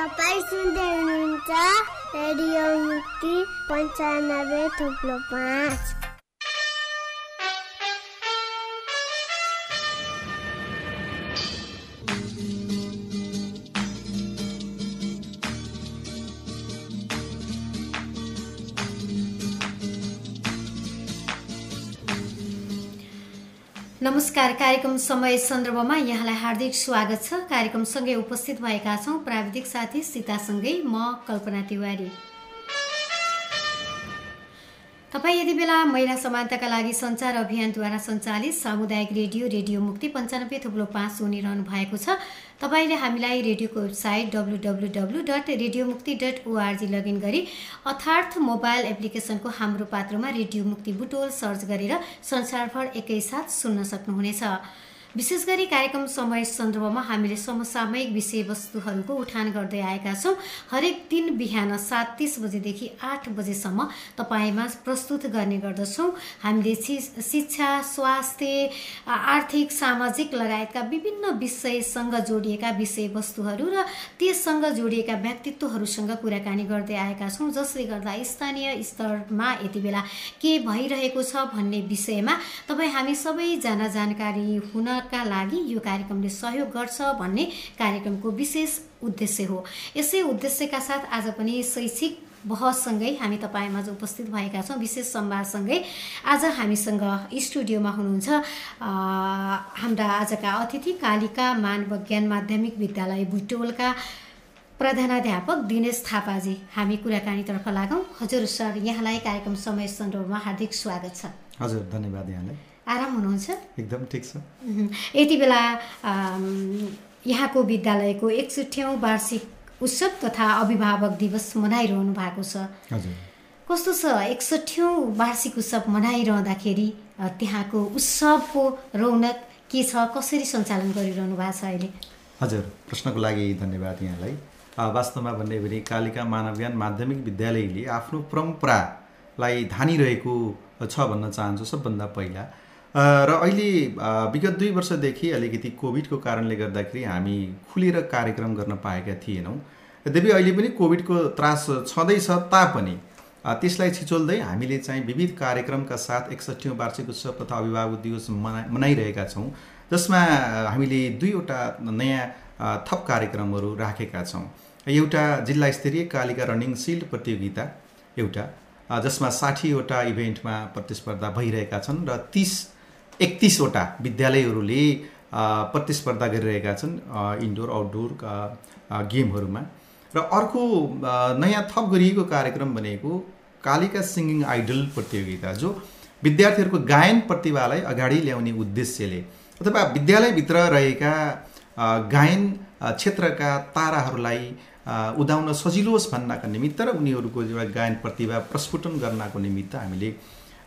तपाईँ सुन्दै हुनुहुन्छ रेडियो मुक्ति पन्चानब्बे थुप्रो पाँच नमस्कार। कार्यक्रम समय सन्दर्भमा यहाँलाई हार्दिक स्वागत छ। कार्यक्रमसँगै उपस्थित भएका छौँ प्राविधिक साथी सीतासँगै म कल्पना तिवारी। तपाईँ यति बेला महिला समानताका लागि सञ्चार अभियानद्वारा सञ्चालित सामुदायिक रेडियो रेडियो मुक्ति पन्चानब्बे थुप्रो पाँच सुनिरहनु भएको छ। तपाईँले हामीलाई रेडियोको website W W W dot radio Mukti dot ORG login गरी अर्थार्थ मोबाइल एप्लिकेसनको हाम्रो पात्रमा रेडियो मुक्ति बुटोल सर्च गरेर संसारभर एकैसाथ सुन्न सक्नुहुनेछ। विशेष गरी कार्यक्रम समय सन्दर्भमा हामीले समसामयिक विषयवस्तुहरूको उठान गर्दै आएका छौँ। हरेक दिन बिहान सात तिस बजेदेखि आठ बजेसम्म तपाईँमा प्रस्तुत गर्ने गर्दछौँ। हामीले शिक्षा स्वास्थ्य आर्थिक सामाजिक लगायतका विभिन्न विषयसँग जोडिएका विषयवस्तुहरू र त्यससँग जोडिएका व्यक्तित्वहरूसँग कुराकानी गर्दै आएका छौँ जसले गर्दा स्थानीय स्तरमा यति बेला के भइरहेको छ भन्ने विषयमा तपाईँ हामी सबैजना जानकारी हुन का लागि यो कार्यक्रमले सहयोग गर्छ भन्ने कार्यक्रमको विशेष उद्देश्य हो। यसै उद्देश्यका साथ आज पनि शैक्षिक बहससँगै हामी तपाईँमा उपस्थित भएका छौँ। विशेष संवादसँगै आज हामीसँग स्टुडियोमा हुनुहुन्छ हाम्रा आजका अतिथि कालिका मानवज्ञान माध्यमिक विद्यालय भुटोलका प्रधानाध्यापक दिनेश थापाजी। हामी कुराकानीतर्फ लागौँ। हजुर सर यहाँलाई कार्यक्रम समय सन्दर्भमा हार्दिक स्वागत छ। हजुर धन्यवाद यहाँलाई। आराम हुनुहुन्छ? एकदम ठिक छ। यति बेला यहाँको विद्यालयको एकसठौँ वार्षिक उत्सव तथा अभिभावक दिवस मनाइरहनु भएको छ। कस्तो छ? एकसठौँ वार्षिक उत्सव मनाइरहँदाखेरि त्यहाँको उत्सवको रौनक के छ? कसरी सञ्चालन गरिरहनु भएको छ अहिले? हजुर प्रश्नको लागि धन्यवाद यहाँलाई। वास्तवमा भन्ने भने कालिका मानवज्ञान माध्यमिक विद्यालयले आफ्नो परम्परालाई धानिरहेको छ भन्न चाहन्छु सबभन्दा पहिला। र अहिले विगत दुई वर्षदेखि अलिकति कोभिडको कारणले गर्दाखेरि हामी खुलेर कार्यक्रम गर्न पाएका थिएनौँ। यद्यपि अहिले पनि कोभिडको त्रास छँदैछ तापनि त्यसलाई छिचोल्दै हामीले चाहिँ विविध कार्यक्रमका साथ एकसट्ठीौँ वार्षिक उत्सव तथा अभिभावक दिवस मना मनाइरहेका छौँ जसमा हामीले दुईवटा नयाँ थप कार्यक्रमहरू राखेका छौँ। एउटा जिल्ला स्तरीय कालिका रनिङ सिल्ड प्रतियोगिता एउटा जसमा साठीवटा इभेन्टमा प्रतिस्पर्धा भइरहेका छन् र तिस एकतिसवटा विद्यालयहरूले प्रतिस्पर्धा गरिरहेका छन् इन्डोर आउटडोर गेमहरूमा। र अर्को नयाँ थप गरिएको कार्यक्रम भनेको कालिका सिङ्गिङ आइडल प्रतियोगिता जो विद्यार्थीहरूको गायन प्रतिभालाई अगाडि ल्याउने उद्देश्यले अथवा विद्यालयभित्र रहेका गायन क्षेत्रका ताराहरूलाई उदाउन सजिलो होस् भन्नका निमित्त र उनीहरूको एउटा गायन प्रतिभा प्रस्फुटन गर्नको निमित्त हामीले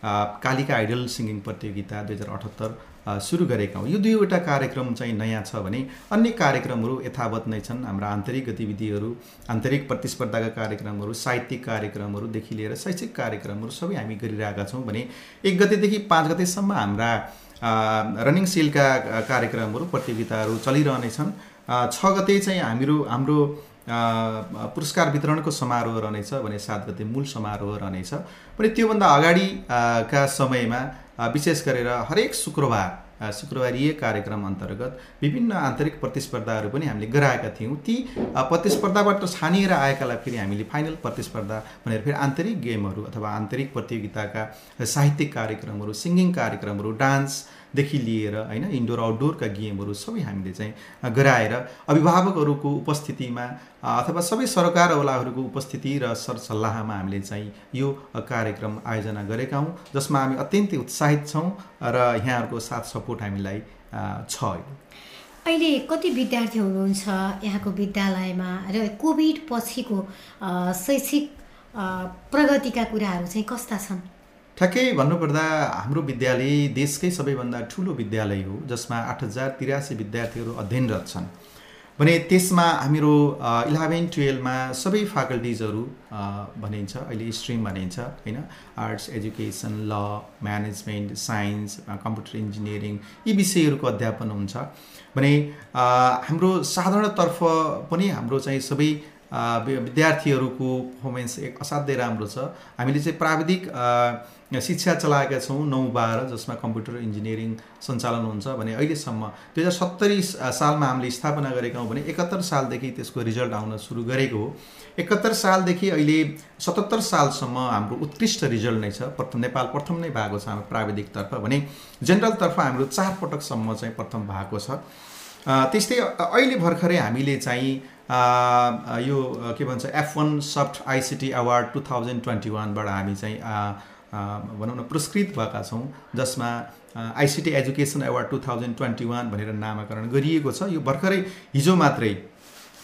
कालिका आइडल सिङ्गिङ प्रतियोगिता दुई हजार अठहत्तर सुरु गरेका हौँ यो दुईवटा कार्यक्रम चाहिँ नयाँ छ भने अन्य कार्यक्रमहरू यथावत नै छन्। हाम्रा आन्तरिक गतिविधिहरू आन्तरिक प्रतिस्पर्धाका कार्यक्रमहरू साहित्यिक कार्यक्रमहरूदेखि लिएर शैक्षिक कार्यक्रमहरू सबै हामी गरिरहेका छौँ भने एक गतेदेखि पाँच गतेसम्म हाम्रा रनिङ सेलका कार्यक्रमहरू प्रतियोगिताहरू चलिरहनेछन्। छ गते चाहिँ हाम्रो हाम्रो पुरस्कार वितरणको समारोह रहनेछ भने सात गते मूल समारोह रहनेछ। पनि त्योभन्दा अगाडिका समयमा विशेष गरेर हरेक शुक्रबार शुक्रबारीय कार्यक्रम अन्तर्गत विभिन्न आन्तरिक प्रतिस्पर्धाहरू पनि हामीले गराएका थियौँ। ती प्रतिस्पर्धाबाट छानिएर आएकालाई फेरि हामीले फाइनल प्रतिस्पर्धा भनेर फेरि आन्तरिक गेमहरू अथवा आन्तरिक प्रतियोगिताका साहित्यिक कार्यक्रमहरू सिङ्गिङ कार्यक्रमहरू डान्स देखि लिएर होइन इन्डोर आउटडोरका गेमहरू सबै हामीले चाहिँ गराएर अभिभावकहरूको उपस्थितिमा अथवा सबै सरकारवालाहरूको उपस्थिति र सरसल्लाहमा हामीले चाहिँ यो कार्यक्रम आयोजना गरेका हौँ जसमा हामी अत्यन्तै उत्साहित छौँ र यहाँहरूको साथ सपोर्ट हामीलाई छ अहिले। कति विद्यार्थी हुनुहुन्छ यहाँको विद्यालयमा र कोभिड पछिको शैक्षिक प्रगतिका कुराहरू चाहिँ कस्ता छन्? ठ्याक्कै भन्नुपर्दा हाम्रो विद्यालय देशकै सबैभन्दा ठुलो विद्यालय हो जसमा आठ हजार तिरासी विद्यार्थीहरू अध्ययनरत छन्। भने त्यसमा हाम्रो इलेभेन टुवेल्भमा सबै फ्याकल्टिजहरू भनिन्छ अहिले स्ट्रिम भनिन्छ होइन? Arts education law management science computer engineering यी विषयहरूको अध्यापन हुन्छ। भने हाम्रो साधारणतर्फ पनि हाम्रो चाहिँ सबै विद्यार्थीहरूको पर्फर्मेन्स एक असाध्यै राम्रो छ। हामीले चाहिँ प्राविधिक शिक्षा चलाएका छौँ नौ बाह्र जसमा कम्प्युटर इन्जिनियरिङ सञ्चालन हुन्छ भने अहिलेसम्म दुई हजार सत्तरी सालमा हामीले स्थापना गरेका हौँ भने एकहत्तर सालदेखि त्यसको रिजल्ट आउन सुरु गरेको हो। एकहत्तर सालदेखि अहिले सतहत्तर सालसम्म हाम्रो उत्कृष्ट रिजल्ट नै छ। प्रथम नेपाल प्रथम नै भएको छ हाम्रो प्राविधिकतर्फ भने जेनरलतर्फ हाम्रो चार पटकसम्म चाहिँ प्रथम भएको छ। त्यस्तै अहिले भर्खरै हामीले चाहिँ यो के भन्छ F one soft ICT award two thousand twenty वानबाट हामी चाहिँ भनौँ न पुरस्कृत भएका छौँ जसमा ICT education award two thousand twenty one भनेर नामाकरण गरिएको छ। यो भर्खरै हिजो मात्रै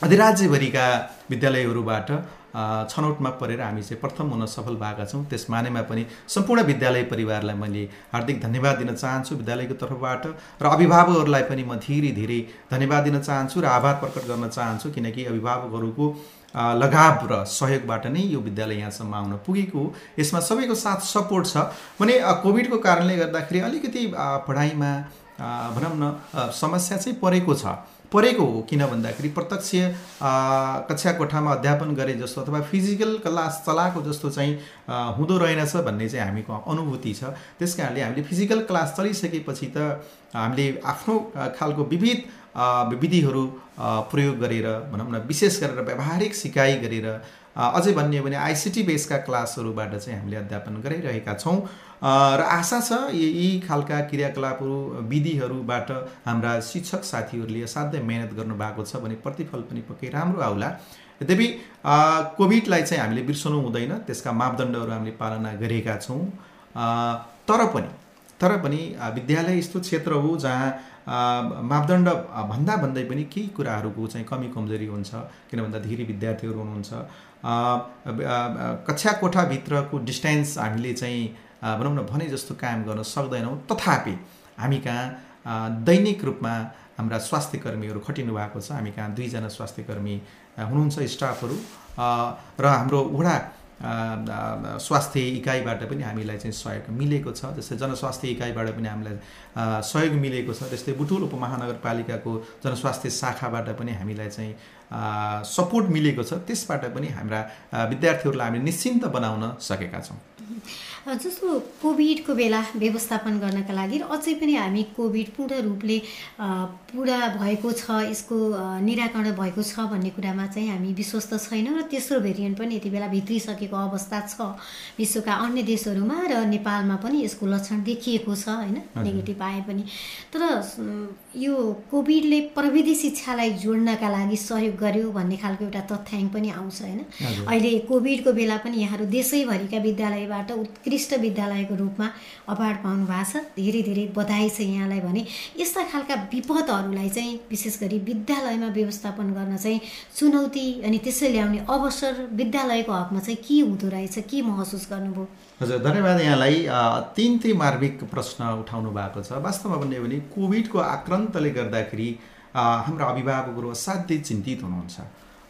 अधिराज्यभरिका विद्यालयहरूबाट छनौटमा परेर हामी चाहिँ प्रथम हुन सफल भएका छौँ। त्यस मानेमा पनि सम्पूर्ण विद्यालय परिवारलाई मैले हार्दिक धन्यवाद दिन चाहन्छु विद्यालयको तर्फबाट र अभिभावकहरूलाई पनि म धेरै धेरै धन्यवाद दिन चाहन्छु र आभार प्रकट गर्न चाहन्छु किनकि अभिभावकहरूको लगाव र सहयोगबाट नै यो विद्यालय यहाँसम्म आउन पुगेको हो। यसमा सबैको साथ सपोर्ट छ। भने कोभिडको कारणले गर्दाखेरि अलिकति पढाइमा भनौँ न समस्या चाहिँ परेको छ। परेको हो किन भन्दाखेरि प्रत्यक्ष कक्षा कोठामा अध्यापन गरे जस्तो अथवा फिजिकल क्लास चलाएको जस्तो चाहिँ हुँदो रहेनछ भन्ने चाहिँ हामीको अनुभूति छ। त्यस कारणले हामीले फिजिकल क्लास चलिसकेपछि त हामीले आफ्नो खालको विविध विधिहरू प्रयोग गरेर भनौँ न विशेष गरेर व्यावहारिक सिकाइ गरेर अझै भन्ने हो भने आइसिटी बेसका क्लासहरूबाट चाहिँ हामीले अध्यापन गराइरहेका छौँ। र आशा छ यी खालका क्रियाकलापहरू विधिहरूबाट हाम्रा शिक्षक साथीहरूले असाध्यै मेहनत गर्नुभएको छ भने प्रतिफल पनि पक्कै राम्रो आउला। यद्यपि कोभिडलाई चाहिँ हामीले बिर्सनु हुँदैन त्यसका मापदण्डहरू हामीले पालना गरेका छौँ। तर पनि तर पनि विद्यालय यस्तो क्षेत्र हो जहाँ मापदण्ड भन्दा भन्दै पनि केही कुराहरूको चाहिँ कमी कमजोरी हुन्छ किन धेरै विद्यार्थीहरू हुनुहुन्छ। कक्षा कोठाभित्रको डिस्टेन्स हामीले चाहिँ भनौँ न भने जस्तो कायम गर्न सक्दैनौँ। तथापि हामी कहाँ दैनिक रूपमा हाम्रा स्वास्थ्य कर्मीहरू खटिनु भएको छ। हामी कहाँ दुईजना स्वास्थ्य कर्मी हुनुहुन्छ स्टाफहरू। र हाम्रो वडा स्वास्थ्य इकाइबाट पनि हामीलाई चाहिँ सहयोग मिलेको छ। जस्तै जनस्वास्थ्य इकाइबाट पनि हामीलाई सहयोग मिलेको छ। त्यस्तै बुटुल उपमहानगरपालिकाको जनस्वास्थ्य शाखाबाट पनि हामीलाई चाहिँ सपोर्ट मिलेको छ। त्यसबाट पनि हाम्रा विद्यार्थीहरूलाई हामीले निश्चिन्त बनाउन सकेका छौँ। जस्तो कोभिडको बेला व्यवस्थापन गर्नका लागि र अझै पनि हामी कोभिड पूर्ण रूपले पुरा भएको छ यसको निराकरण भएको छ भन्ने कुरामा चाहिँ हामी विश्वस्त छैनौँ र तेस्रो भेरिएन्ट पनि यति बेला भित्रिसकेको अवस्था छ विश्वका अन्य देशहरूमा र नेपालमा पनि यसको लक्षण देखिएको छ होइन? नेगेटिभ आए पनि। तर यो कोभिडले प्रविधि शिक्षालाई जोड्नका लागि सहयोग गर्यो भन्ने खालको एउटा तथ्याङ्क पनि आउँछ होइन। अहिले कोभिडको बेला पनि यहाँहरू देशैभरिका विद्यालयबाट उत्कृष्ट विद्यालयको रूपमा अवार्ड पाउनु भएको छ। धेरै धेरै बधाई छ यहाँलाई भने। यस्ता खालका विपदहरूलाई चाहिँ विशेष गरी विद्यालयमा व्यवस्थापन गर्न चाहिँ चुनौती अनि त्यसै ल्याउने अवसर विद्यालयको हकमा चाहिँ के हुँदो रहेछ के महसुस गर्नुभयो? हजुर धन्यवाद यहाँलाई। अत्यन्तै मार्मिक प्रश्न उठाउनु भएको छ। वास्तवमा भन्ने हो भने कोभिडको आक्रान्तले गर्दाखेरि हाम्रा अभिभावकहरू असाध्यै चिन्तित हुनुहुन्छ।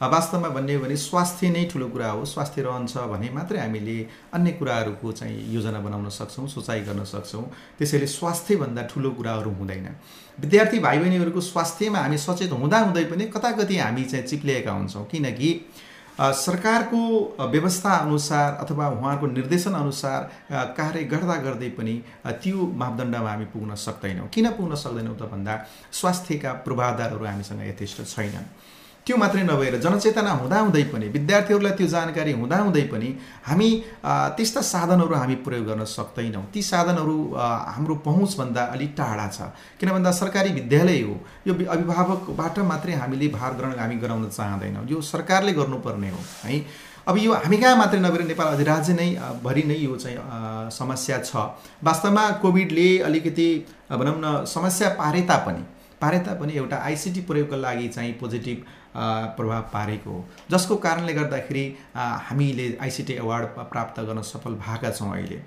वास्तवमा भन्ने हो भने स्वास्थ्य नै ठुलो कुरा हो। स्वास्थ्य रहन्छ भने मात्रै हामीले अन्य कुराहरूको चाहिँ योजना बनाउन सक्छौँ सोचाइ गर्न सक्छौँ। त्यसैले स्वास्थ्यभन्दा ठुलो कुराहरू हुँदैन। विद्यार्थी भाइ बहिनीहरूको स्वास्थ्यमा हामी सचेत हुँदाहुँदै पनि कता कति हामी चाहिँ चिप्लिएका हुन्छौँ। किनकि सरकारको व्यवस्था अनुसार अथवा उहाँको निर्देशन अनुसार कार्य गर्दा गर्दै पनि त्यो मापदण्डमा हामी पुग्न सक्दैनौँ। किन पुग्न सक्दैनौँ त भन्दा स्वास्थ्यका पूर्वाधारहरू हामीसँग यथेष्ट छैनन्। त्यो मात्रै नभएर जनचेतना हुँदाहुँदै पनि विद्यार्थीहरूलाई त्यो जानकारी हुँदाहुँदै पनि हामी त्यस्ता साधनहरू हामी प्रयोग गर्न सक्दैनौँ। ती साधनहरू हाम्रो पहुँचभन्दा अलिक टाढा छ। किन भन्दा सरकारी विद्यालय हो। यो अभिभावकबाट मात्रै हामीले भार ग्रहण हामी गराउन चाहँदैनौँ। यो सरकारले गर्नुपर्ने हो है। अब यो हामी कहाँ मात्रै नभएर नेपाल अधिराज्य नै भरि नै यो चाहिँ समस्या छ। वास्तवमा कोभिडले अलिकति भनौँ न समस्या पारे तापनि पारे तापनि एउटा आइसिटी प्रयोगको लागि चाहिँ पोजिटिभ प्रभाव पारेको हो। जसको कारणले गर्दाखेरि हामीले आइसिटी अवार्ड प- प्राप्त गर्न सफल भएका छौँ अहिले।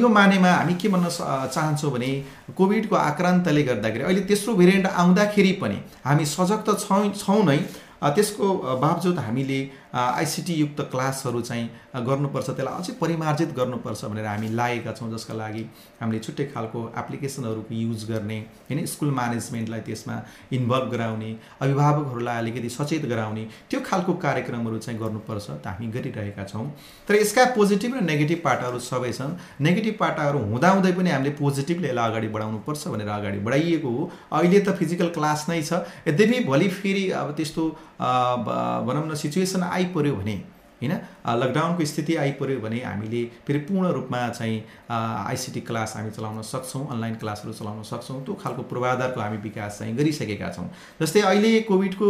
यो मानेमा हामी के भन्न चाहन्छौँ भने कोभिडको आक्रान्तले गर्दाखेरि अहिले तेस्रो भेरिएन्ट आउँदाखेरि पनि हामी सजग त छौँ छौँ नै त्यसको बावजुद हामीले आइसिटी युक्त क्लासहरू चाहिँ गर्नुपर्छ त्यसलाई अझै परिमार्जित गर्नुपर्छ भनेर हामी लागेका छौँ जसका लागि हामीले छुट्टै खालको एप्लिकेसनहरूको युज गर्ने होइन स्कुल म्यानेजमेन्टलाई त्यसमा इन्भल्भ गराउने अभिभावकहरूलाई अलिकति सचेत गराउने त्यो खालको कार्यक्रमहरू चाहिँ गर्नुपर्छ त हामी गरिरहेका छौँ। तर यसका पोजिटिभ र नेगेटिभ पाटाहरू सबै छन्। नेगेटिभ पाटाहरू हुँदाहुँदै पनि हामीले पोजिटिभले यसलाई अगाडि बढाउनुपर्छ भनेर अगाडि बढाइएको हो। अहिले त फिजिकल क्लास नै छ। यद्यपि भोलि फेरि अब त्यस्तो भनौँ न सिचुएसन आइपऱ्यो भने होइन? लकडाउनको स्थिति आइपऱ्यो भने हामीले फेरि पूर्ण रूपमा चाहिँ आइसिटी क्लास हामी चलाउन सक्छौँ अनलाइन क्लासहरू चलाउन सक्छौँ। त्यो खालको पूर्वाधारको हामी विकास चाहिँ गरिसकेका छौँ। जस्तै अहिले कोभिडको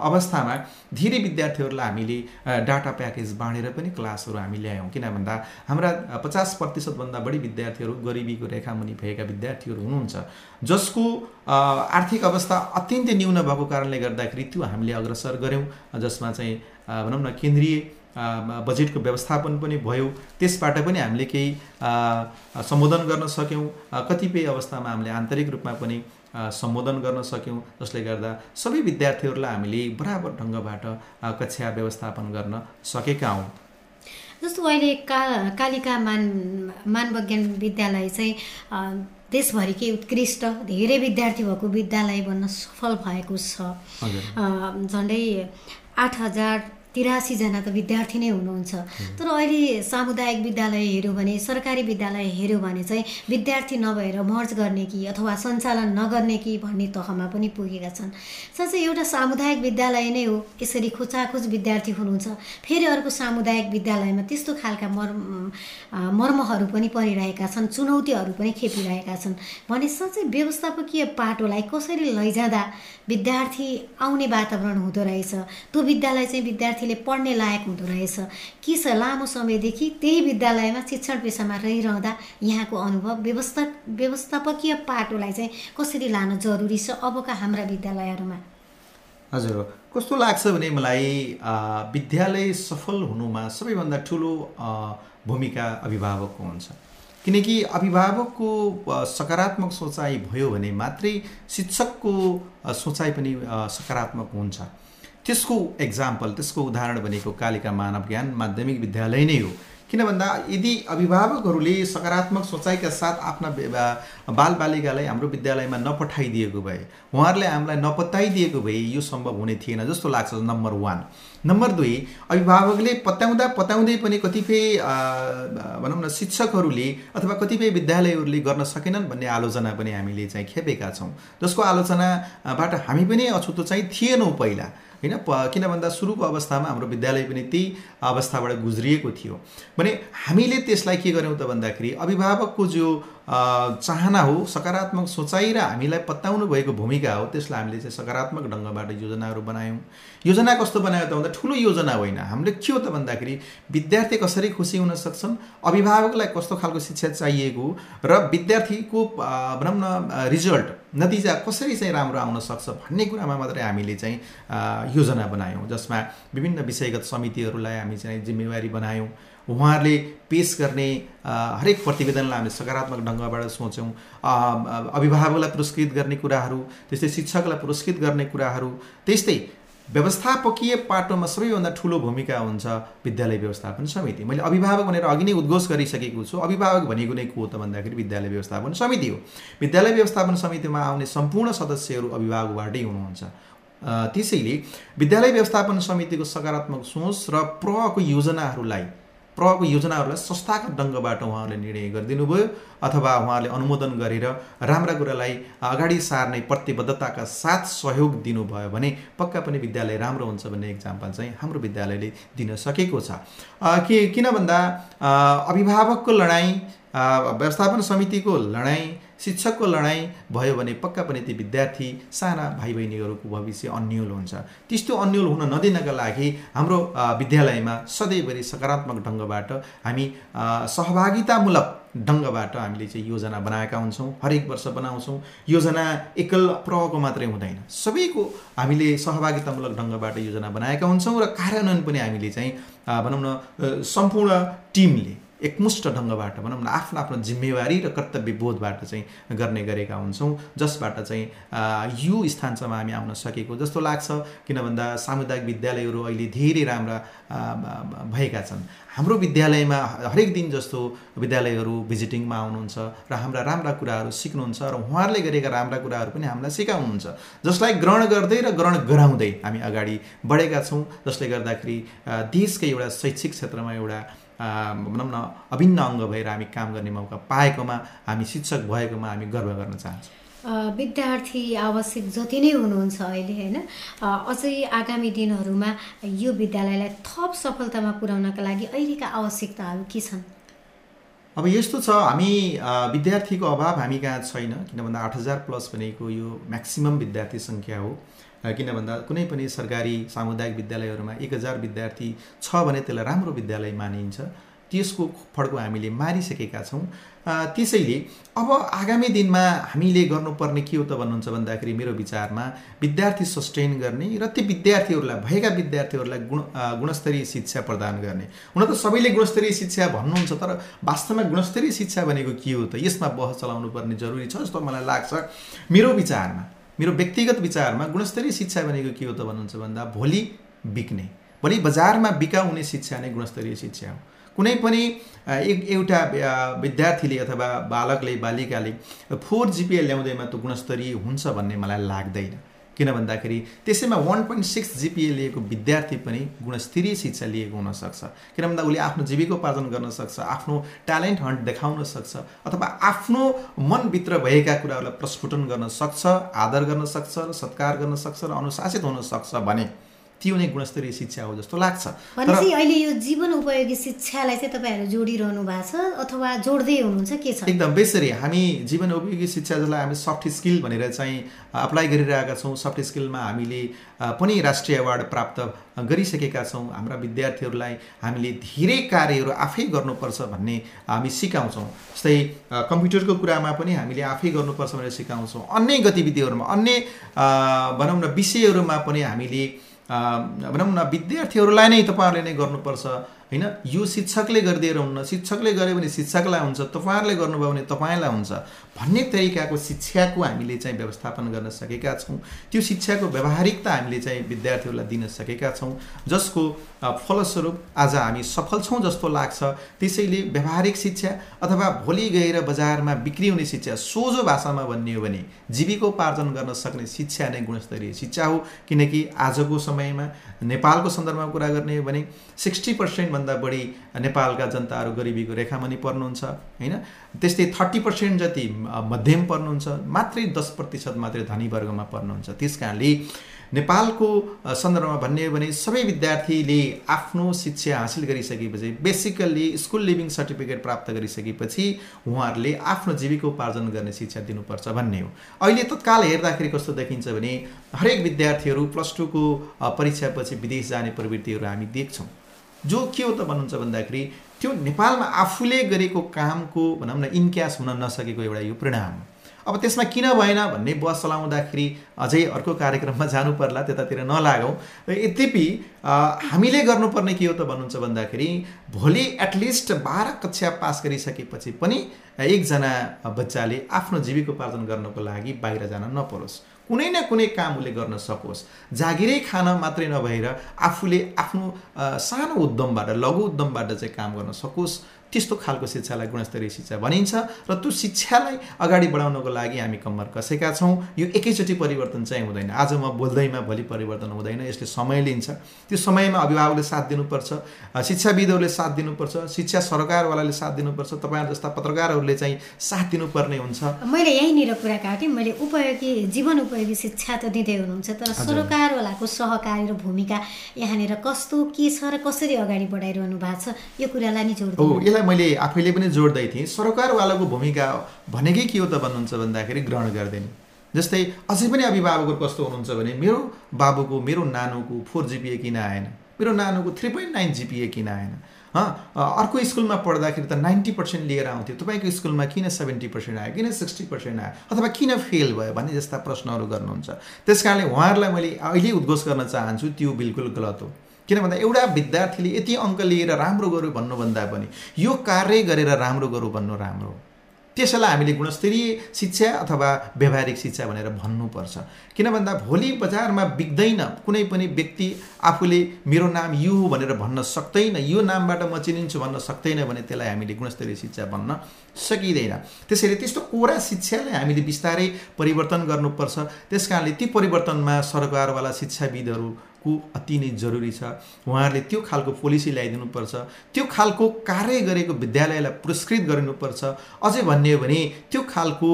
अवस्थामा धेरै विद्यार्थीहरूलाई हामीले डाटा प्याकेज बाँडेर पनि क्लासहरू हामी ल्यायौँ। किन भन्दा हाम्रा पचास प्रतिशतभन्दा बढी विद्यार्थीहरू गरिबीको रेखामुनि भएका विद्यार्थीहरू हुनुहुन्छ। जसको आर्थिक अवस्था अत्यन्तै न्यून भएको कारणले गर्दाखेरि त्यो हामीले अग्रसर गऱ्यौँ। जसमा चाहिँ भनौँ न केन्द्रीय बजेटको व्यवस्थापन पनि भयो। त्यसबाट पनि हामीले केही सम्बोधन गर्न सक्यौँ। कतिपय अवस्थामा हामीले आन्तरिक रूपमा पनि सम्बोधन गर्न सक्यौँ। जसले गर्दा सबै विद्यार्थीहरूलाई हामीले बराबर ढङ्गबाट कक्षा व्यवस्थापन गर्न सकेका हौँ। जस्तो अहिले का कालिका मान मानविज्ञान विद्यालय चाहिँ देशभरिकै उत्कृष्ट धेरै विद्यार्थी भएको विद्यालय बन्न सफल भएको छ। झन्डै आठ हजार तिरासीजना त विद्यार्थी नै हुनुहुन्छ। तर अहिले सामुदायिक विद्यालय हेऱ्यो भने सरकारी विद्यालय हेऱ्यो भने चाहिँ विद्यार्थी नभएर मर्ज गर्ने कि अथवा सञ्चालन नगर्ने कि भन्ने तहमा पनि पुगेका छन्। साँच्चै एउटा सामुदायिक विद्यालय नै हो यसरी खोचाखोच विद्यार्थी हुनुहुन्छ। फेरि अर्को सामुदायिक विद्यालयमा त्यस्तो खालका मर्म मर्महरू पनि परिरहेका छन् चुनौतीहरू पनि खेपिरहेका छन्। भने साँच्चै व्यवस्थापकीय पाटोलाई कसरी लैजाँदा विद्यार्थी आउने वातावरण हुँदो रहेछ? त्यो विद्यालय चाहिँ विद्यार्थीले पढ्ने लायक हुँदो रहेछ। के छ लामो समयदेखि त्यही विद्यालयमा शिक्षण पेसामा रहिरहँदा यहाँको अनुभव व्यवस्था व्यवस्थापकीय पाटोलाई चाहिँ कसरी लान जरुरी छ अबका हाम्रा विद्यालयहरूमा? हजुर कस्तो लाग्छ भने मलाई विद्यालय सफल हुनुमा सबैभन्दा ठुलो भूमिका अभिभावकको हुन्छ। किनकि अभिभावकको सकारात्मक सोचाइ भयो भने मात्रै शिक्षकको सोचाइ पनि सकारात्मक हुन्छ। त्यसको एक्जाम्पल त्यसको उदाहरण भनेको कालिका मानव ज्ञान माध्यमिक विद्यालय नै हो। किन भन्दा यदि अभिभावकहरूले सकारात्मक सोचाइका साथ आफ्ना बालबालिकालाई हाम्रो विद्यालयमा नपठाइदिएको भए उहाँहरूले हामीलाई नपत्याइदिएको भए यो सम्भव हुने थिएन जस्तो लाग्छ नम्बर वान नम्बर दुई अभिभावकले पत्याउँदा पत्याउँदै पनि कतिपय भनौँ न शिक्षकहरूले अथवा कतिपय विद्यालयहरूले गर्न सकेनन् भन्ने आलोचना पनि हामीले चाहिँ खेपेका छौँ। जसको आलोचनाबाट हामी पनि अछुतो चाहिँ थिएनौँ पहिला होइन? किन भन्दा सुरुको अवस्थामा हाम्रो विद्यालय पनि त्यही अवस्थाबाट गुज्रिएको थियो। भने हामीले त्यसलाई के गर्यौँ त भन्दाखेरि अभिभावकको जो चाहना हो सकारात्मक सोचाइ र हामीलाई पत्याउनु भएको भूमिका हो त्यसलाई हामीले चाहिँ सकारात्मक ढङ्गबाट योजनाहरू बनायौँ। योजना कस्तो बनायो त भन्दा ठुलो योजना होइन। हामीले के हो त भन्दाखेरि विद्यार्थी कसरी खुसी हुन सक्छन् अभिभावकलाई कस्तो खालको शिक्षा चाहिएको र विद्यार्थीको भनौँ न रिजल्ट नतिजा कसरी चाहिँ राम्रो आउन सक्छ भन्ने कुरामा मात्रै हामीले चाहिँ योजना बनायौँ जसमा विभिन्न विषयगत समितिहरूलाई हामी चाहिँ जिम्मेवारी बनायौँ। उहाँहरूले पेस गर्ने हरेक प्रतिवेदनलाई हामीले सकारात्मक ढङ्गबाट सोच्यौँ। अभिभावकलाई पुरस्कृत गर्ने कुराहरू त्यस्तै शिक्षकलाई पुरस्कृत गर्ने कुराहरू त्यस्तै व्यवस्थापकीय पाटोमा सबैभन्दा ठुलो भूमिका हुन्छ विद्यालय व्यवस्थापन समिति। मैले अभिभावक भनेर अघि नै उद्घोष गरिसकेको छु। अभिभावक भनेको नै को त भन्दाखेरि विद्यालय व्यवस्थापन समिति हो। विद्यालय व्यवस्थापन समितिमा आउने सम्पूर्ण सदस्यहरू अभिभावकबाटै हुनुहुन्छ। त्यसैले विद्यालय व्यवस्थापन समितिको सकारात्मक सोच र प्रको योजनाहरूलाई प्रभावको योजनाहरूलाई संस्थागत ढङ्गबाट उहाँहरूले निर्णय गरिदिनु भयो अथवा उहाँहरूले अनुमोदन गरेर राम्रा कुरालाई अगाडि सार्ने प्रतिबद्धताका साथ सहयोग दिनुभयो भने पक्का पनि विद्यालय राम्रो हुन्छ भन्ने इक्जाम्पल चाहिँ हाम्रो विद्यालयले दिन सकेको छ। के किन भन्दा अभिभावकको लडाइँ व्यवस्थापन समितिको लडाइँ शिक्षकको लडाइँ भयो भने पक्का पनि ती विद्यार्थी साना भाइ बहिनीहरूको भविष्य अन्यल हुन्छ। त्यस्तो अन्यल हुन नदिनका लागि हाम्रो विद्यालयमा सधैँभरि सकारात्मक ढङ्गबाट हामी सहभागितामूलक ढङ्गबाट हामीले चाहिँ योजना बनाएका हुन्छौँ हरेक वर्ष बनाउँछौँ। योजना एकल प्रहको मात्रै हुँदैन। सबैको हामीले सहभागितामूलक ढङ्गबाट योजना बनाएका हुन्छौँ र कार्यान्वयन पनि हामीले चाहिँ भनौँ न सम्पूर्ण टिमले एकमुष्ट ढङ्गबाट भनौँ न आफ्नो आफ्नो जिम्मेवारी र कर्तव्य बोधबाट चाहिँ गर्ने गरेका हुन्छौँ जसबाट चाहिँ यो स्थानसम्म हामी आउन सकेको जस्तो लाग्छ। किन भन्दा सामुदायिक विद्यालयहरू अहिले धेरै राम्रा भएका छन्। हाम्रो विद्यालयमा हरेक दिन जस्तो विद्यालयहरू भिजिटिङमा आउनुहुन्छ र हाम्रा राम्रा कुराहरू सिक्नुहुन्छ र उहाँहरूले गरेका राम्रा कुराहरू पनि हामीलाई सिकाउनुहुन्छ। जसलाई ग्रहण गर्दै र ग्रहण गराउँदै हामी अगाडि बढेका छौँ जसले गर्दाखेरि देशकै एउटा शैक्षिक क्षेत्रमा एउटा भनौँ न अभिन्न अङ्ग भएर हामी काम गर्ने मौका पाएकोमा हामी शिक्षक भएकोमा हामी गर्व गर्न चाहन्छौँ। विद्यार्थी आवश्यक जति नै हुनुहुन्छ अहिले होइन? अझै आगामी दिनहरूमा यो विद्यालयलाई थप सफलतामा पुर्याउनका लागि अहिलेका आवश्यकताहरू के छन्? अब यस्तो छ हामी विद्यार्थीको अभाव हामी कहाँ छैन किन भन्दा आठ हजार प्लस भनेको यो म्याक्सिमम् विद्यार्थी सङ्ख्या हो। किन भन्दा कुनै पनि सरकारी सामुदायिक विद्यालयहरूमा एक हजार विद्यार्थी छ भने त्यसलाई राम्रो विद्यालय मानिन्छ। त्यसको फड्को हामीले मारिसकेका छौँ। त्यसैले अब आगामी दिनमा हामीले गर्नुपर्ने के हो त भन्नुहुन्छ भन्दाखेरि मेरो विचारमा विद्यार्थी सस्टेन गर्ने र ती विद्यार्थीहरूलाई भएका विद्यार्थीहरूलाई गुण गुणस्तरीय शिक्षा प्रदान गर्ने। हुन त सबैले गुणस्तरीय शिक्षा भन्नुहुन्छ तर वास्तवमा गुणस्तरीय शिक्षा भनेको के हो त? यसमा बहस चलाउनु पर्ने जरुरी छ जस्तो मलाई लाग्छ। मेरो विचारमा मेरो व्यक्तिगत विचारमा गुणस्तरीय शिक्षा भनेको के हो त भन्नुहुन्छ भन्दा भोलि बिक्ने। भोलि बजारमा बिकाउने शिक्षा नै गुणस्तरीय शिक्षा हो। कुनै पनि एउटा विद्यार्थीले अथवा बालकले बालिकाले फोर जिपिए ल्याउँदैमा त गुणस्तरीय हुन्छ भन्ने मलाई लाग्दैन। किन भन्दाखेरि त्यसैमा वान पोइन्ट सिक्स जिपिए लिएको विद्यार्थी पनि गुणस्तरीय शिक्षा लिएको हुनसक्छ किन भन्दा उसले आफ्नो जीविकोपार्जन गर्न सक्छ आफ्नो ट्यालेन्ट हन्ट देखाउन सक्छ अथवा आफ्नो मनभित्र भएका कुराहरूलाई प्रस्फुटन गर्न सक्छ आदर गर्न सक्छ र सत्कार गर्न सक्छ र अनुशासित हुन सक्छ भने त्यो नै गुणस्तरीय शिक्षा हो जस्तो लाग्छ। भनेपछि अहिले यो जीवन उपयोगी शिक्षालाई चाहिँ तपाईँहरू जोडिरहनु भएको छ अथवा जोड्दै हुनुहुन्छ के छ? एकदम बेसरी हामी जीवन उपयोगी शिक्षा जसलाई हामी सफ्ट स्किल भनेर चाहिँ अप्लाई गरिरहेका छौँ। सफ्ट स्किलमा हामीले पनि राष्ट्रिय अवार्ड प्राप्त गरिसकेका छौँ। हाम्रा विद्यार्थीहरूलाई हामीले धेरै कार्यहरू आफै गर्नुपर्छ भन्ने हामी सिकाउँछौँ। जस्तै कम्प्युटरको कुरामा पनि हामीले आफै गर्नुपर्छ भनेर सिकाउँछौँ। अन्य गतिविधिहरूमा अन्य भनौँ न विषयहरूमा पनि हामीले भनौँ न विद्यार्थीहरूलाई नै तपाईँहरूले नै गर्नुपर्छ। होइन? यो शिक्षकले गरिदिएर हुन्न शिक्षकले गर्यो भने शिक्षकलाई हुन्छ तपाईँहरूले गर्नुभयो भने तपाईँलाई हुन्छ भन्ने तरिकाको शिक्षाको हामीले चाहिँ व्यवस्थापन गर्न सकेका छौँ। त्यो शिक्षाको व्यावहारिकता हामीले चाहिँ विद्यार्थीहरूलाई दिन सकेका छौँ। जसको फलस्वरूप आज हामी सफल छौँ जस्तो लाग्छ। त्यसैले व्यावहारिक शिक्षा अथवा भोलि गएर बजारमा बिक्री हुने शिक्षा सोझो भाषामा भन्ने हो भने जीविकोपार्जन गर्न सक्ने शिक्षा नै गुणस्तरीय शिक्षा हो। किनकि आजको समयमा नेपालको सन्दर्भमा कुरा गर्ने हो भने सिक्सटी पर्सेन्टभन्दा बढी नेपालका जनताहरू गरिबीको रेखामुनि पर्नुहुन्छ होइन? त्यस्तै थर्टी पर्सेन्ट जति मध्यम पर्नुहुन्छ मात्रै दस प्रतिशत मात्रै धनी वर्गमा पर्नुहुन्छ। त्यस कारणले नेपालको सन्दर्भमा भन्ने हो भने सबै विद्यार्थीले आफ्नो शिक्षा हासिल गरिसकेपछि बेसिकल्ली स्कुल लिभिङ सर्टिफिकेट प्राप्त गरिसकेपछि उहाँहरूले आफ्नो जीविकोपार्जन गर्ने शिक्षा दिनुपर्छ भन्ने हो। अहिले तत्काल हेर्दाखेरि कस्तो देखिन्छ भने हरेक विद्यार्थीहरू प्लस टूको परीक्षापछि विदेश जाने प्रवृत्तिहरू हामी देख्छौँ। जो के हो त भन्नुहुन्छ भन्दाखेरि त्यो नेपालमा आफूले गरेको कामको भनौँ न इन्क्यास हुन नसकेको एउटा यो परिणाम अब त्यसमा किन भएन भन्ने बस चलाउँदाखेरि अझै अर्को कार्यक्रममा जानु पर्ला त्यतातिर नलागौँ। यद्यपि हामीले गर्नुपर्ने के हो त भन्नुहुन्छ भन्दाखेरि भोलि एटलिस्ट बाह्र कक्षा पास गरिसकेपछि पनि एकजना बच्चाले आफ्नो जीविकोपार्जन गर्नको लागि बाहिर जान नपरोस्। कुनै न कुनै काम उसले गर्न सकोस्। जागिरै खान मात्रै नभएर आफूले आफ्नो सानो उद्यमबाट लघु उद्यमबाट चाहिँ काम गर्न सकोस्। त्यस्तो खालको शिक्षालाई गुणस्तरीय शिक्षा भनिन्छ र त्यो शिक्षालाई अगाडि बढाउनको लागि हामी कम्मर कसेका छौँ। यो एकैचोटि परिवर्तन चाहिँ हुँदैन। आज म बोल्दैमा भोलि परिवर्तन हुँदैन। यसले समय लिन्छ। त्यो समयमा अभिभावकले साथ दिनुपर्छ शिक्षाविदहरूले साथ दिनुपर्छ शिक्षा सरकारवालाले साथ दिनुपर्छ तपाईँहरू जस्ता पत्रकारहरूले चाहिँ साथ दिनुपर्ने हुन्छ। मैले यहीँनिर कुरा काटेँ। मैले उपयोगी जीवन उपयोगी शिक्षा त दिँदै हुनुहुन्छ तर सरकारवालाको सहकारी र भूमिका यहाँनिर कस्तो के छ र कसरी अगाडि बढाइरहनु भएको छ यो कुरालाई नै यसलाई मैले आफैले पनि जोड्दै थिएँ। सरकारवालाको भूमिका भनेकै के हो त भन्नुहुन्छ भन्दाखेरि ग्रहण गर्दैन। जस्तै अझै पनि अभिभावकहरू कस्तो हुनुहुन्छ भने मेरो बाबुको मेरो नानुको फोर जिपिए किन आएन? मेरो नानुको थ्री पोइन्ट नाइन जिपिए किन आएन? अर्को स्कुलमा पढ्दाखेरि त नाइन्टी पर्सेन्ट लिएर आउँथ्यो। तपाईँको स्कुलमा किन सेभेन्टी पर्सेन्ट आयो? किन सिक्सटी पर्सेन्ट आयो? अथवा किन फेल भयो भन्ने जस्ता प्रश्नहरू गर्नुहुन्छ। त्यस कारणले उहाँहरूलाई मैले अहिले उद्घोष गर्न चाहन्छु त्यो बिल्कुल गलत हो। किन भन्दा एउटा विद्यार्थीले यति अङ्क लिएर राम्रो गऱ्यो भन्नुभन्दा पनि यो कार्य गरेर राम्रो गरौँ भन्नु राम्रो त्यसैलाई हामीले गुणस्तरीय शिक्षा अथवा व्यावहारिक शिक्षा भनेर भन्नुपर्छ। किन भन्दा भोलि बजारमा बिग्दैन कुनै पनि व्यक्ति आफूले मेरो नाम यो हो भनेर भन्न सक्दैन यो नामबाट म चिनिन्छु भन्न सक्दैन भने त्यसलाई हामीले गुणस्तरीय शिक्षा भन्न सकिँदैन। त्यसैले त्यस्तो कोरा शिक्षालाई हामीले बिस्तारै परिवर्तन गर्नुपर्छ। त्यस कारणले ती परिवर्तनमा सरकारवाला शिक्षाविदहरू को अति नै जरुरी छ। उहाँहरूले त्यो खालको पोलिसी ल्याइदिनुपर्छ। त्यो खालको कार्य गरेको विद्यालयलाई पुरस्कृत गरिनुपर्छ। अझै भन्ने हो भने त्यो खालको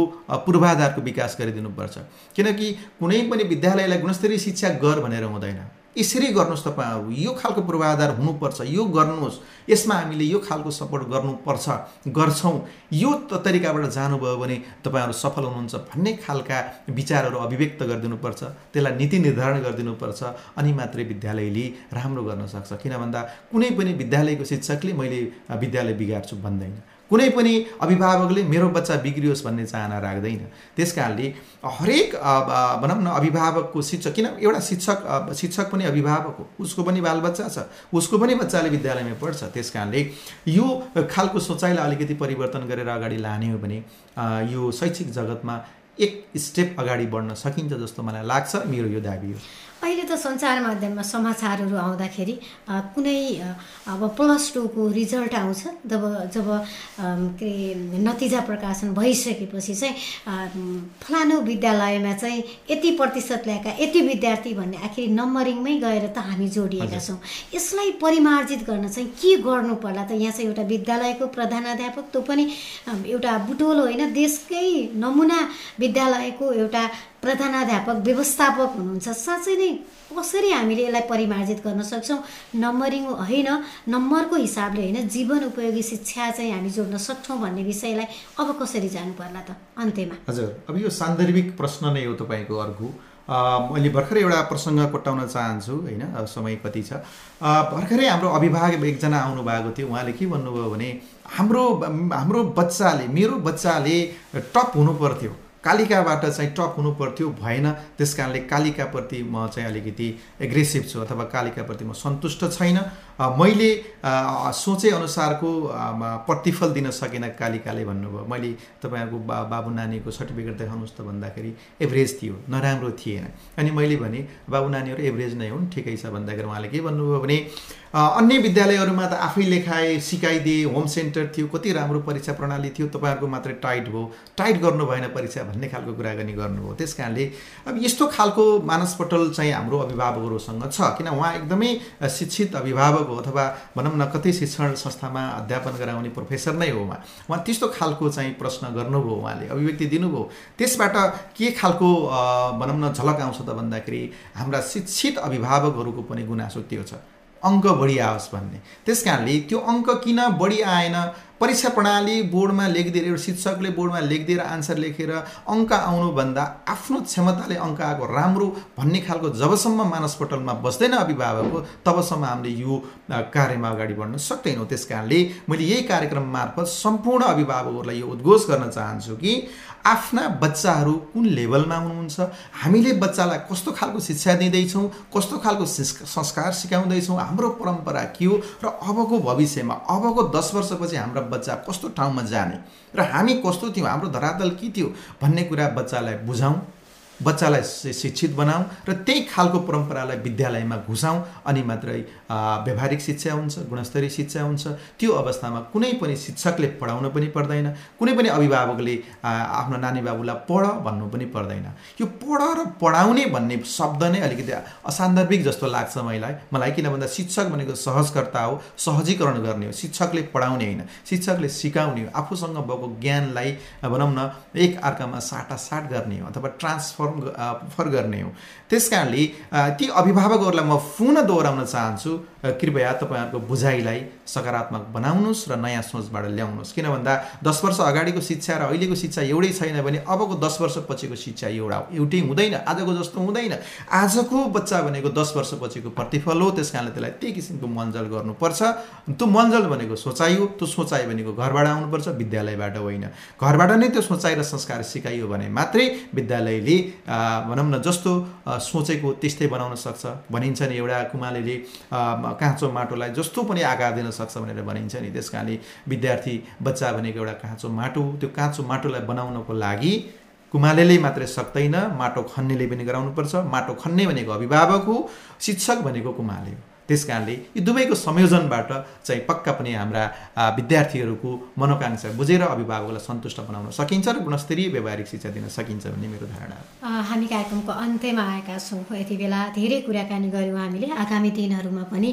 पूर्वाधारको विकास गरिदिनुपर्छ। किनकि कुनै पनि विद्यालयलाई गुणस्तरीय शिक्षा गर भनेर हुँदैन। यसरी गर्नुहोस् तपाईँहरू। यो खालको पूर्वाधार हुनुपर्छ। यो गर्नुहोस्। यसमा हामीले यो खालको सपोर्ट गर्नुपर्छ। गर्छौँ। यो तरिकाबाट जानुभयो भने तपाईँहरू सफल हुनुहुन्छ भन्ने खालका विचारहरू अभिव्यक्त गरिदिनुपर्छ। त्यसलाई नीति निर्धारण गरिदिनुपर्छ। अनि मात्रै विद्यालयले राम्रो गर्न सक्छ। किन भन्दा कुनै पनि विद्यालयको शिक्षकले मैले विद्यालय बिगार्छु भन्दैन। कुनै पनि अभिभावकले मेरो बच्चा बिग्रियोस् भन्ने चाहना राख्दैन। त्यस कारणले हरेक भनौँ न अभिभावकको शिक्षक किन एउटा शिक्षक शिक्षक पनि अभिभावक हो उसको पनि बालबच्चा छ उसको पनि बच्चाले विद्यालयमा पढ्छ। त्यस कारणले यो खालको सोचाइलाई अलिकति परिवर्तन गरेर अगाडि लाने हो भने यो शैक्षिक जगतमा एक स्टेप अगाडि बढ्न सकिन्छ जस्तो मलाई लाग्छ मेरो यो दाबी हो। अहिले त सञ्चार माध्यममा समाचारहरू आउँदाखेरि कुनै अब प्लस टूको रिजल्ट आउँछ। जब जब के अरे नतिजा प्रकाशन भइसकेपछि चाहिँ फलानु विद्यालयमा चाहिँ यति प्रतिशत ल्याएका यति विद्यार्थी भन्ने आखिर नम्बरिङमै गएर त हामी जोडिएका छौँ। यसलाई परिमार्जित गर्न चाहिँ के गर्नु पर्ला त यहाँ चाहिँ एउटा विद्यालयको प्रधानाध्यापक त्यो पनि एउटा बुटोल होइन देशकै नमुना विद्यालयको एउटा प्रधानाध्यापक व्यवस्थापक हुनुहुन्छ। साँच्चै नै कसरी हामीले यसलाई परिमार्जित गर्न सक्छौँ? नम्बरिङ होइन नम्बरको हिसाबले होइन जीवन उपयोगी शिक्षा चाहिँ हामी जोड्न सक्छौँ भन्ने विषयलाई अब कसरी जानु पर्ला त? अन्त्यमा। हजुर अब यो सान्दर्भिक प्रश्न नै हो तपाईँको अर्को। मैले भर्खरै एउटा प्रसङ्ग कोट्याउन चाहन्छु होइन? समय कति छ। भर्खरै हाम्रो अभिभावक एकजना आउनुभएको थियो। उहाँले के भन्नुभयो भने हाम्रो हाम्रो बच्चाले मेरो बच्चाले टप हुनु पर्थ्यो कालिकाबाट चाहिँ टप हुनु पर्थ्यो भएन। त्यस कारणले कालिकाप्रति म चाहिँ अलिकति एग्रेसिभ छु अथवा कालिकाप्रति म सन्तुष्ट छैन। मैले सोचे अनुसारको प्रतिफल दिन सकेन कालिकाले भन्नुभयो। मैले तपाईँहरूको बा बाबु नानीको सर्टिफिकेट देखाउनुहोस् त भन्दाखेरि एभरेज थियो नराम्रो थिएन। अनि मैले भने बाबु नानीहरू एभरेज नै हुन् ठिकै छ भन्दाखेरि उहाँले के भन्नुभयो भने अन्य विद्यालयहरूमा त आफै लेखाए सिकाइदिए होम सेन्टर थियो कति राम्रो परीक्षा प्रणाली थियो तपाईँहरूको मात्रै टाइट भयो। टाइट गर्नु भएन परीक्षा भन्ने खालको कुराकानी गर्नुभयो। त्यस कारणले अब यस्तो खालको मानसपटल चाहिँ हाम्रो अभिभावकहरूसँग छ। किन उहाँ एकदमै शिक्षित अभिभावक हो अथवा भनौँ न कतै शिक्षण संस्थामा अध्यापन गराउने प्रोफेसर नै हो उहाँ। उहाँ त्यस्तो खालको चाहिँ प्रश्न गर्नुभयो उहाँले अभिव्यक्ति दिनुभयो। त्यसबाट के खालको भनौँ न झलक आउँछ त भन्दाखेरि हाम्रा शिक्षित अभिभावकहरूको पनि गुनासो त्यो छ। अङ्क बढी आओस् भन्ने। त्यस कारणले त्यो अङ्क किन बढी आएन परीक्षा प्रणाली बोर्डमा लेखिदिएर एउटा शिक्षकले बोर्डमा लेखिदिएर आन्सर लेखेर अङ्क आउनुभन्दा आफ्नो क्षमताले अङ्क आएको राम्रो भन्ने खालको जबसम्म मानसपटलमा बस्दैन अभिभावक हो तबसम्म हामीले यो कार्यमा अगाडि बढ्न सक्दैनौँ। त्यस कारणले मैले यही कार्यक्रम मार्फत सम्पूर्ण अभिभावकहरूलाई यो उद्घोष गर्न चाहन्छु कि आफ्ना बच्चाहरू कुन लेभलमा हुनुहुन्छ हामीले बच्चालाई कस्तो खालको शिक्षा दिँदैछौँ कस्तो खालको संस्कार सिकाउँदैछौँ हाम्रो परम्परा के हो र अबको भविष्यमा अबको दस वर्षपछि हाम्रा बच्चा कस्तो ठाउँमा जाने? र हामी कस्तो थियौँ? हाम्रो धरातल के थियो? भन्ने कुरा बच्चालाई बुझाउँ। बच्चालाई शिक्षित बनाऊँ र त्यही खालको परम्परालाई विद्यालयमा घुसाउँ अनि मात्रै व्यावहारिक शिक्षा हुन्छ गुणस्तरीय शिक्षा हुन्छ त्यो अवस्थामा कुनै पनि शिक्षकले पढाउन पनि पर्दैन कुनै पनि अभिभावकले आफ्नो नानी बाबुलाई पढ भन्नु पनि पर्दैन। यो पढ र पढाउने भन्ने शब्द नै अलिकति असान्दर्भिक जस्तो लाग्छ मलाई मलाई किन भन्दा शिक्षक भनेको सहजकर्ता हो सहजीकरण गर्ने हो। शिक्षकले पढाउने होइन शिक्षकले सिकाउने हो। आफूसँग भएको ज्ञानलाई भनौँ न एक अर्कामा साटासाट गर्ने हो अथवा ट्रान्सफर फर गर्ने हो। त्यस कारणले ती अभिभावकहरूलाई म पुनः दोहोऱ्याउन चाहन्छु कृपया तपाईँहरूको बुझाइलाई सकारात्मक बनाउनुहोस् र नयाँ सोचबाट ल्याउनुहोस्। किन भन्दा दस वर्ष अगाडिको शिक्षा र अहिलेको शिक्षा एउटै छैन भने अबको दस वर्षपछिको शिक्षा एउटा एउटै हुँदैन आजको जस्तो हुँदैन। आजको बच्चा भनेको दस वर्षपछिको प्रतिफल हो त्यस कारणले त्यसलाई त्यही किसिमको मलजल गर्नुपर्छ। त्यो मलजल भनेको सोचाइ हो त्यो सोचाइ भनेको घरबाट आउनुपर्छ विद्यालयबाट होइन। घरबाट नै त्यो सोचाइ र संस्कार सिकाइयो भने मात्रै विद्यालयले भनौँ न जस्तो सोचेको त्यस्तै बनाउन सक्छ भनिन्छ नि एउटा कुमालेले काँचो माटोलाई जस्तो पनि आकार दिन सक्छ भनेर भनिन्छ नि त्यस कारणले विद्यार्थी बच्चा भनेको एउटा काँचो माटो। त्यो काँचो माटोलाई बनाउनको लागि कुमालेले मात्रै सक्दैन माटो खन्नेले पनि गराउनुपर्छ माटो खन्ने भनेको अभिभावक हो शिक्षक भनेको कुमाले हो त्यस कारणले यी दुवैको संयोजनबाट चाहिँ पक्का पनि हाम्रा विद्यार्थीहरूको मनोकाङ्क्षा बुझेर अभिभावकलाई सन्तुष्ट बनाउन सकिन्छ र गुणस्तरीय व्यावहारिक शिक्षा दिन सकिन्छ भन्ने मेरो धारणा हो। हामी कार्यक्रमको अन्त्यमा आएका छौँ। यति बेला धेरै कुराकानी गऱ्यौँ हामीले। आगामी दिनहरूमा पनि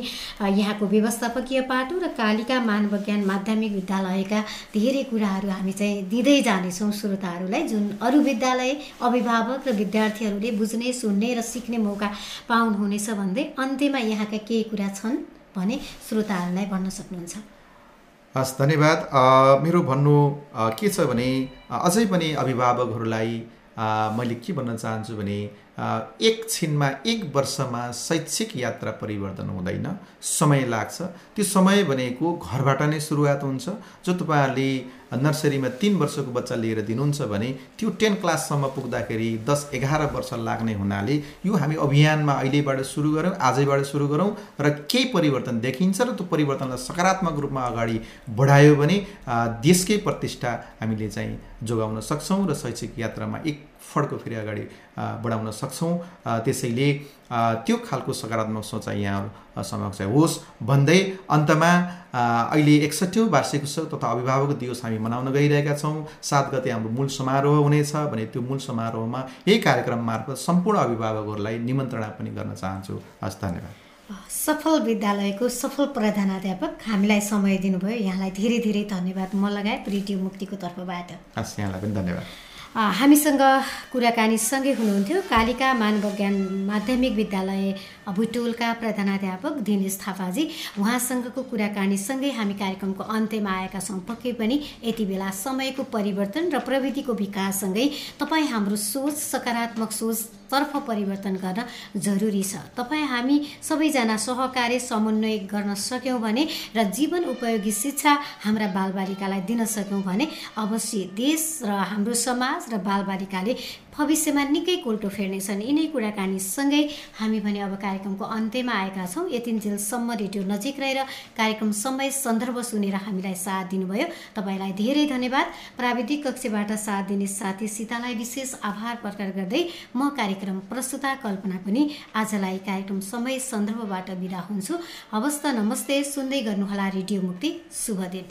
यहाँको व्यवस्थापकीय पाटो र कालिका मानवज्ञान माध्यमिक विद्यालयका धेरै कुराहरू हामी चाहिँ दिँदै जानेछौँ श्रोताहरूलाई जुन अरू विद्यालय अभिभावक र विद्यार्थीहरूले बुझ्ने सुन्ने र सिक्ने मौका पाउनुहुनेछ भन्दै अन्त्यमा यहाँका केही कुरा छन् भने श्रोताहरूलाई भन्न सक्नुहुन्छ। हस् धन्यवाद। मेरो भन्नु के छ भने अझै पनि अभिभावकहरूलाई मैले के भन्न चाहन्छु भने एकछिनमा एक वर्षमा शैक्षिक यात्रा परिवर्तन हुँदैन समय लाग्छ। त्यो समय भनेको घरबाट नै सुरुवात हुन्छ। जो तपाईँहरूले नर्सरीमा तिन वर्षको बच्चा लिएर दिनुहुन्छ भने त्यो टेन क्लाससम्म पुग्दाखेरि दस एघार वर्ष लाग्ने हुनाले यो हामी अभियानमा अहिलेबाट सुरु गरौँ आजैबाट सुरु गरौँ र केही परिवर्तन देखिन्छ र त्यो परिवर्तनलाई सकारात्मक रूपमा अगाडि बढायो भने देशकै प्रतिष्ठा हामीले चाहिँ जोगाउन सक्छौँ र शैक्षिक यात्रामा एक फड्को फेरि अगाडि बढाउन सक्छौँ। त्यसैले त्यो खालको सकारात्मक सोचाइ यहाँ समक्ष होस्। भन्दै अन्तमा अहिले एकसट्ठौँ वार्षिक उत्सव तथा अभिभावक दिवस हामी मनाउन गइरहेका छौँ। सात गते हाम्रो मूल समारोह हुनेछ भने त्यो मूल समारोहमा यही कार्यक्रम मार्फत सम्पूर्ण अभिभावकहरूलाई निमन्त्रणा पनि गर्न चाहन्छु। हस् धन्यवाद। सफल विद्यालयको सफल प्रधानाध्यापक हामीलाई समय दिनुभयो। यहाँलाई धेरै धेरै धन्यवाद म लगायत रेडियो मुक्तिको तर्फबाट। हस् यहाँलाई पनि धन्यवाद। हामीसँग कुराकानी सँगै हुनुहुन्थ्यो। कालिका मानवज्ञान माध्यमिक विद्यालय भुटोलका प्रधानाध्यापक दिनेश थापाजी उहाँसँगको कुराकानीसँगै हामी कार्यक्रमको अन्त्यमा आएका छौँ। पक्कै पनि यति बेला समयको परिवर्तन र प्रविधिको विकाससँगै तपाईँ हाम्रो सोच सकारात्मक सोचतर्फ परिवर्तन गर्न जरुरी छ। तपाईँ हामी सबैजना सहकार्य समन्वय गर्न सक्यौँ भने र जीवन उपयोगी शिक्षा हाम्रा बालबालिकालाई दिन सक्यौँ भने अवश्य देश र हाम्रो समाज र बालबालिकाले भविष्यमा निकै कोल्टो फेर्नेछन्। यिनै कुराकानीसँगै हामी भने अब कार्यक्रमको अन्त्यमा आएका छौँ। यतिन्जेलसम्म रेडियो नजिक रहेर कार्यक्रम समय सन्दर्भ सुनेर हामीलाई साथ दिनुभयो। तपाईँलाई धेरै धन्यवाद। प्राविधिक कक्षबाट साथ दिने साथी सीतालाई विशेष आभार प्रकट गर्दै म कार्यक्रम प्रस्तुता कल्पना पनि आजलाई कार्यक्रम समय सन्दर्भबाट बिदा हुन्छु। हवस् त नमस्ते। सुन्दै गर्नुहोला रेडियो मुक्ति। शुभ दिन।